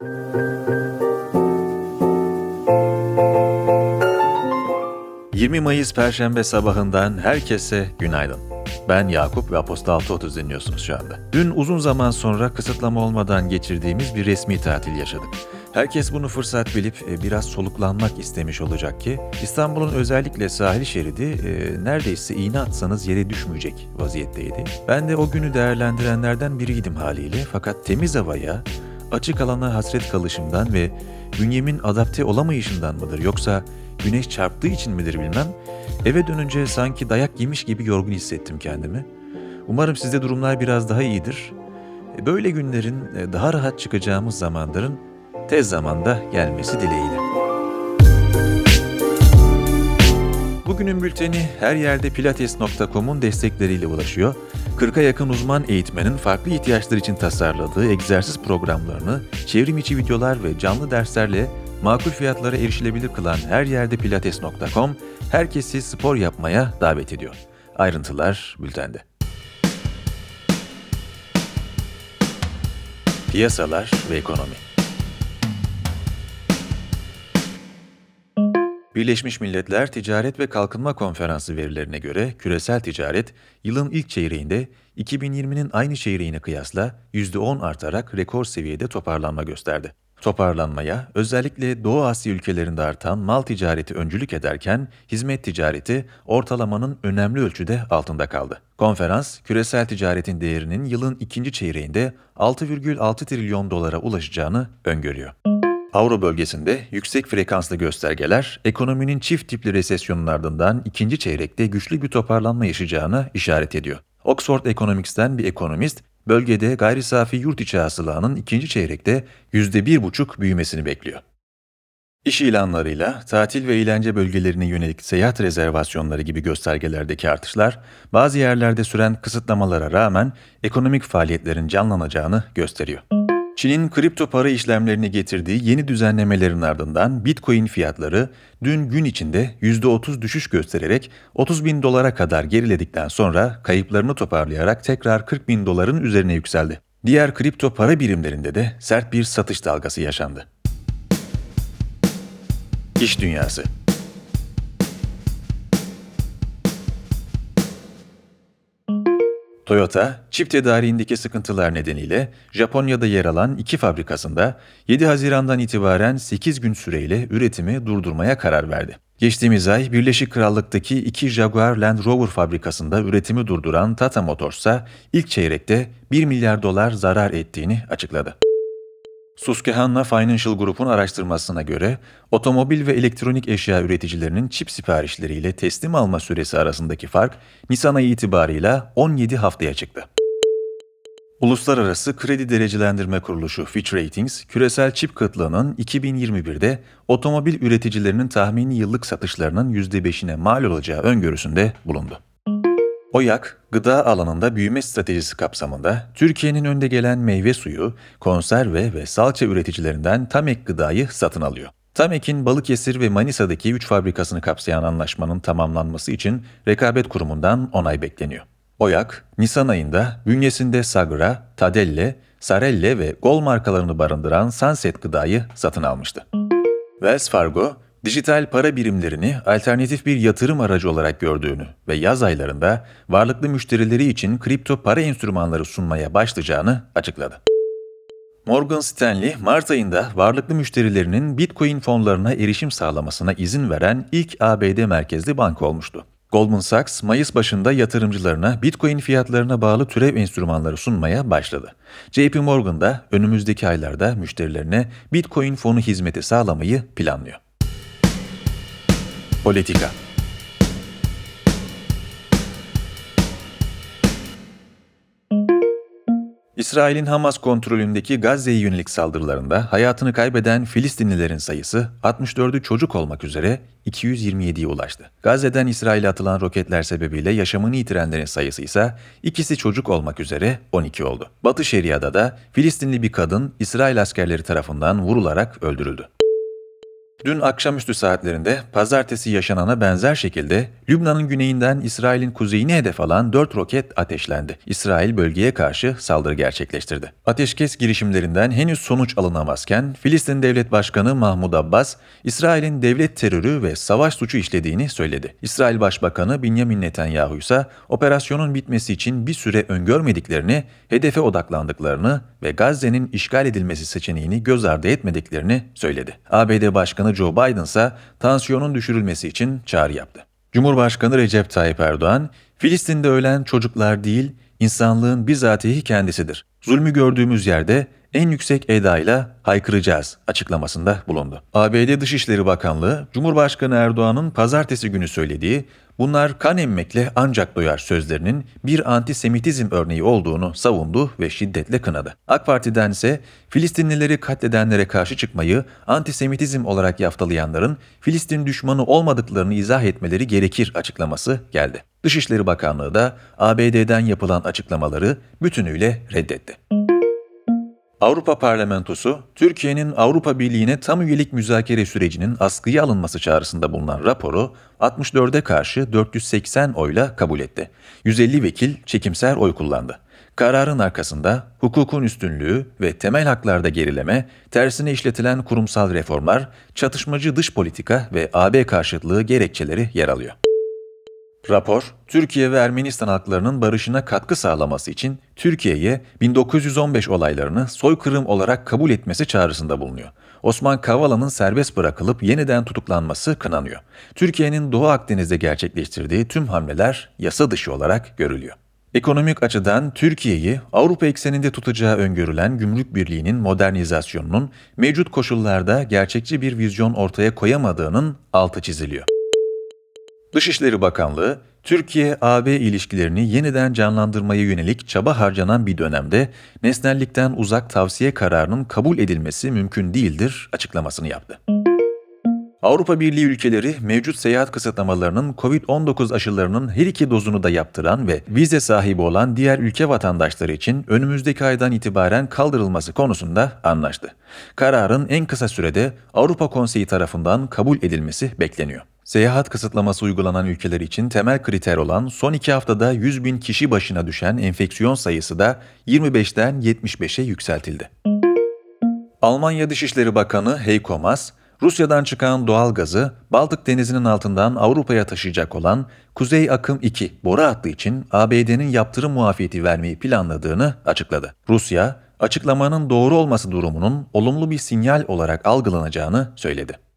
...20 Mayıs Perşembe sabahından herkese günaydın. Ben Yakup ve Aposta 6.30 dinliyorsunuz şu anda. Dün uzun zaman sonra kısıtlama olmadan geçirdiğimiz bir resmi tatil yaşadık. Herkes bunu fırsat bilip e, biraz soluklanmak istemiş olacak ki İstanbul'un özellikle sahil şeridi e, neredeyse iğne atsanız yere düşmeyecek vaziyetteydi. Ben de o günü değerlendirenlerden biriydim haliyle fakat temiz havaya, açık alana hasret kalışımdan ve bünyemin adapte olamayışından mıdır yoksa güneş çarptığı için midir bilmem. Eve dönünce sanki dayak yemiş gibi yorgun hissettim kendimi. Umarım sizde durumlar biraz daha iyidir. E, Böyle günlerin e, daha rahat çıkacağımız zamanların tez zamanda gelmesi dileğiyle. Bugünün bülteni her yerde pilates.com'un destekleriyle ulaşıyor. 40'a yakın uzman eğitmenin farklı ihtiyaçlar için tasarladığı egzersiz programlarını, çevrim içi videolar ve canlı derslerle makul fiyatlara erişilebilir kılan her yerde pilates.com herkesi spor yapmaya davet ediyor. Ayrıntılar bültende. Piyasalar ve ekonomi Birleşmiş Milletler Ticaret ve Kalkınma Konferansı verilerine göre küresel ticaret yılın ilk çeyreğinde 2020'nin aynı çeyreğine kıyasla %10 artarak rekor seviyede toparlanma gösterdi. Toparlanmaya özellikle Doğu Asya ülkelerinde artan mal ticareti öncülük ederken hizmet ticareti ortalamanın önemli ölçüde altında kaldı. Konferans, küresel ticaretin değerinin yılın ikinci çeyreğinde 6,6 trilyon dolara ulaşacağını öngörüyor. Avro bölgesinde yüksek frekanslı göstergeler ekonominin çift tipli resesyonun ardından ikinci çeyrekte güçlü bir toparlanma yaşayacağına işaret ediyor. Oxford Economics'ten bir ekonomist, bölgede gayri safi yurt içi hasılanın ikinci çeyrekte %1,5 büyümesini bekliyor. İş ilanlarıyla tatil ve eğlence bölgelerine yönelik seyahat rezervasyonları gibi göstergelerdeki artışlar, bazı yerlerde süren kısıtlamalara rağmen ekonomik faaliyetlerin canlanacağını gösteriyor. Çin'in kripto para işlemlerini getirdiği yeni düzenlemelerin ardından Bitcoin fiyatları dün gün içinde %30 düşüş göstererek 30 bin dolara kadar geriledikten sonra kayıplarını toparlayarak tekrar 40 bin doların üzerine yükseldi. Diğer kripto para birimlerinde de sert bir satış dalgası yaşandı. İş Dünyası Toyota, çip tedariğindeki sıkıntılar nedeniyle Japonya'da yer alan iki fabrikasında 7 Haziran'dan itibaren 8 gün süreyle üretimi durdurmaya karar verdi. Geçtiğimiz ay Birleşik Krallık'taki iki Jaguar Land Rover fabrikasında üretimi durduran Tata Motors ise ilk çeyrekte 1 milyar dolar zarar ettiğini açıkladı. Susquehanna Financial Group'un araştırmasına göre otomobil ve elektronik eşya üreticilerinin çip siparişleriyle teslim alma süresi arasındaki fark Nisan ayı itibarıyla 17 haftaya çıktı. Uluslararası Kredi Derecelendirme Kuruluşu Fitch Ratings, küresel çip kıtlığının 2021'de otomobil üreticilerinin tahmini yıllık satışlarının %5'ine mal olacağı öngörüsünde bulundu. OYAK, gıda alanında büyüme stratejisi kapsamında Türkiye'nin önde gelen meyve suyu, konserve ve salça üreticilerinden Tamek Gıda'yı satın alıyor. Tamek'in Balıkesir ve Manisa'daki 3 fabrikasını kapsayan anlaşmanın tamamlanması için Rekabet Kurumu'ndan onay bekleniyor. OYAK, Nisan ayında bünyesinde Sagra, Tadelle, Sarelle ve Gol markalarını barındıran Sunset Gıda'yı satın almıştı. Wells Fargo, dijital para birimlerini alternatif bir yatırım aracı olarak gördüğünü ve yaz aylarında varlıklı müşterileri için kripto para enstrümanları sunmaya başlayacağını açıkladı. Morgan Stanley, Mart ayında varlıklı müşterilerinin Bitcoin fonlarına erişim sağlamasına izin veren ilk ABD merkezli banka olmuştu. Goldman Sachs, Mayıs başında yatırımcılarına Bitcoin fiyatlarına bağlı türev enstrümanları sunmaya başladı. JP Morgan da önümüzdeki aylarda müşterilerine Bitcoin fonu hizmeti sağlamayı planlıyor. Politika İsrail'in Hamas kontrolündeki Gazze'ye yönelik saldırılarında hayatını kaybeden Filistinlilerin sayısı 64'ü çocuk olmak üzere 227'ye ulaştı. Gazze'den İsrail'e atılan roketler sebebiyle yaşamını yitirenlerin sayısı ise ikisi çocuk olmak üzere 12 oldu. Batı Şeria'da da Filistinli bir kadın İsrail askerleri tarafından vurularak öldürüldü. Dün akşamüstü saatlerinde pazartesi yaşanana benzer şekilde Lübnan'ın güneyinden İsrail'in kuzeyini hedef alan 4 roket ateşlendi. İsrail bölgeye karşı saldırı gerçekleştirdi. Ateşkes girişimlerinden henüz sonuç alınamazken Filistin Devlet Başkanı Mahmud Abbas, İsrail'in devlet terörü ve savaş suçu işlediğini söyledi. İsrail Başbakanı Benjamin Netanyahu ise operasyonun bitmesi için bir süre öngörmediklerini, hedefe odaklandıklarını ve Gazze'nin işgal edilmesi seçeneğini göz ardı etmediklerini söyledi. ABD Başkanı Joe Biden ise tansiyonun düşürülmesi için çağrı yaptı. Cumhurbaşkanı Recep Tayyip Erdoğan, Filistin'de ölen çocuklar değil, insanlığın bizatihi kendisidir. Zulmü gördüğümüz yerde en yüksek edayla haykıracağız açıklamasında bulundu. ABD Dışişleri Bakanlığı, Cumhurbaşkanı Erdoğan'ın pazartesi günü söylediği bunlar kan emmekle ancak doyar sözlerinin bir antisemitizm örneği olduğunu savundu ve şiddetle kınadı. AK Parti'den ise Filistinlileri katledenlere karşı çıkmayı antisemitizm olarak yaftalayanların Filistin düşmanı olmadıklarını izah etmeleri gerekir açıklaması geldi. Dışişleri Bakanlığı da ABD'den yapılan açıklamaları bütünüyle reddetti. Avrupa Parlamentosu, Türkiye'nin Avrupa Birliği'ne tam üyelik müzakere sürecinin askıya alınması çağrısında bulunan raporu 64'e karşı 480 oyla kabul etti. 150 vekil çekimser oy kullandı. Kararın arkasında hukukun üstünlüğü ve temel haklarda gerileme, tersine işletilen kurumsal reformlar, çatışmacı dış politika ve AB karşıtlığı gerekçeleri yer alıyor. Rapor, Türkiye ve Ermenistan halklarının barışına katkı sağlaması için Türkiye'ye 1915 olaylarını soykırım olarak kabul etmesi çağrısında bulunuyor. Osman Kavala'nın serbest bırakılıp yeniden tutuklanması kınanıyor. Türkiye'nin Doğu Akdeniz'de gerçekleştirdiği tüm hamleler yasa dışı olarak görülüyor. Ekonomik açıdan Türkiye'yi Avrupa ekseninde tutacağı öngörülen gümrük birliğinin modernizasyonunun mevcut koşullarda gerçekçi bir vizyon ortaya koyamadığının altı çiziliyor. Dışişleri Bakanlığı, Türkiye-AB ilişkilerini yeniden canlandırmaya yönelik çaba harcanan bir dönemde nesnellikten uzak tavsiye kararının kabul edilmesi mümkün değildir açıklamasını yaptı. Avrupa Birliği ülkeleri mevcut seyahat kısıtlamalarının COVID-19 aşılarının her iki dozunu da yaptıran ve vize sahibi olan diğer ülke vatandaşları için önümüzdeki aydan itibaren kaldırılması konusunda anlaştı. Kararın en kısa sürede Avrupa Konseyi tarafından kabul edilmesi bekleniyor. Seyahat kısıtlaması uygulanan ülkeler için temel kriter olan son iki haftada 100 bin kişi başına düşen enfeksiyon sayısı da 25'ten 75'e yükseltildi. Almanya Dışişleri Bakanı Heiko Maas, Rusya'dan çıkan doğal gazı Baltık Denizi'nin altından Avrupa'ya taşıyacak olan Kuzey Akım 2 boru hattı için ABD'nin yaptırım muafiyeti vermeyi planladığını açıkladı. Rusya, açıklamanın doğru olması durumunun olumlu bir sinyal olarak algılanacağını söyledi.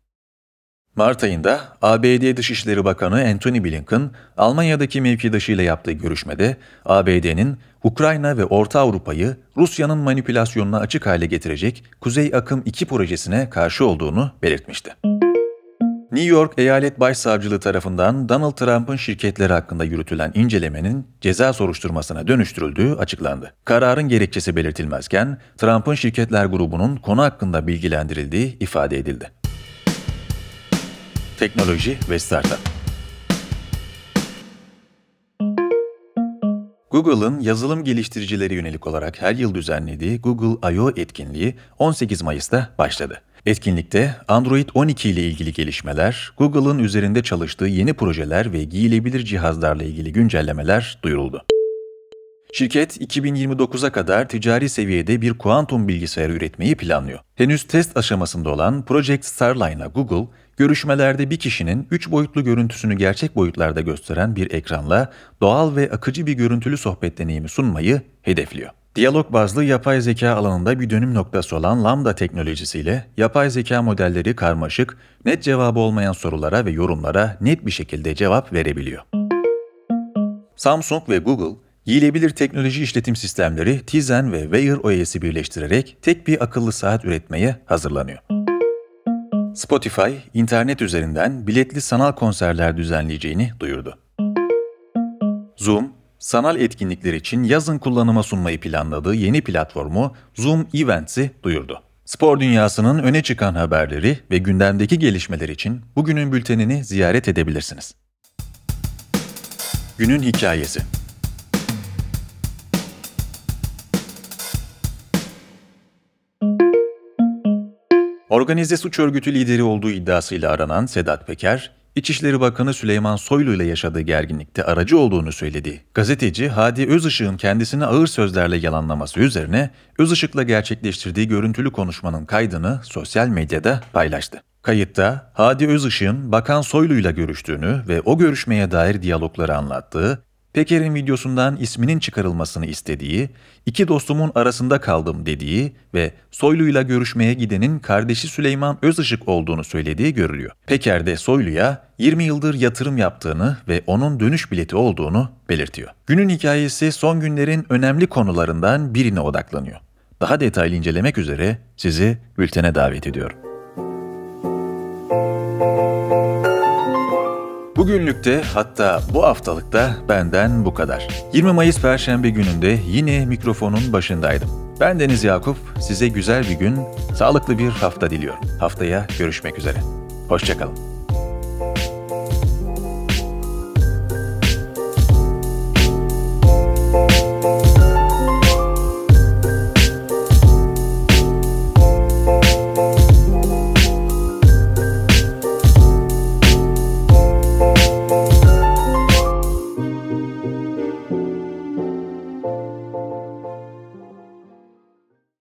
Mart ayında ABD Dışişleri Bakanı Antony Blinken, Almanya'daki mevkidaşıyla yaptığı görüşmede ABD'nin Ukrayna ve Orta Avrupa'yı Rusya'nın manipülasyonuna açık hale getirecek Kuzey Akım 2 projesine karşı olduğunu belirtmişti. New York Eyalet Başsavcılığı tarafından Donald Trump'ın şirketleri hakkında yürütülen incelemenin ceza soruşturmasına dönüştürüldüğü açıklandı. Kararın gerekçesi belirtilmezken Trump'ın şirketler grubunun konu hakkında bilgilendirildiği ifade edildi teknoloji ve startup. Google'ın yazılım geliştiricileri yönelik olarak her yıl düzenlediği Google I.O. etkinliği 18 Mayıs'ta başladı. Etkinlikte Android 12 ile ilgili gelişmeler, Google'ın üzerinde çalıştığı yeni projeler ve giyilebilir cihazlarla ilgili güncellemeler duyuruldu. Şirket 2029'a kadar ticari seviyede bir kuantum bilgisayar üretmeyi planlıyor. Henüz test aşamasında olan Project Starline'a Google, görüşmelerde bir kişinin 3 boyutlu görüntüsünü gerçek boyutlarda gösteren bir ekranla doğal ve akıcı bir görüntülü sohbet deneyimi sunmayı hedefliyor. Diyalog bazlı yapay zeka alanında bir dönüm noktası olan Lambda teknolojisiyle yapay zeka modelleri karmaşık, net cevabı olmayan sorulara ve yorumlara net bir şekilde cevap verebiliyor. Samsung ve Google, Giyilebilir teknoloji işletim sistemleri Tizen ve Wear OS'i birleştirerek tek bir akıllı saat üretmeye hazırlanıyor. Spotify, internet üzerinden biletli sanal konserler düzenleyeceğini duyurdu. Zoom, sanal etkinlikler için yazın kullanıma sunmayı planladığı yeni platformu Zoom Events'i duyurdu. Spor dünyasının öne çıkan haberleri ve gündemdeki gelişmeler için bugünün bültenini ziyaret edebilirsiniz. Günün hikayesi Organize suç örgütü lideri olduğu iddiasıyla aranan Sedat Peker, İçişleri Bakanı Süleyman Soylu ile yaşadığı gerginlikte aracı olduğunu söyledi. Gazeteci Hadi Özışık'ın kendisini ağır sözlerle yalanlaması üzerine Özışık'la gerçekleştirdiği görüntülü konuşmanın kaydını sosyal medyada paylaştı. Kayıtta Hadi Özışık'ın Bakan Soylu ile görüştüğünü ve o görüşmeye dair diyalogları anlattığı, Peker'in videosundan isminin çıkarılmasını istediği, iki dostumun arasında kaldım dediği ve Soylu'yla görüşmeye gidenin kardeşi Süleyman Özışık olduğunu söylediği görülüyor. Peker de Soylu'ya 20 yıldır yatırım yaptığını ve onun dönüş bileti olduğunu belirtiyor. Günün hikayesi son günlerin önemli konularından birine odaklanıyor. Daha detaylı incelemek üzere sizi bültene davet ediyorum. Bugünlükte hatta bu haftalıkta benden bu kadar. 20 Mayıs Perşembe gününde yine mikrofonun başındaydım. Ben Deniz Yakup, size güzel bir gün, sağlıklı bir hafta diliyorum. Haftaya görüşmek üzere. Hoşçakalın.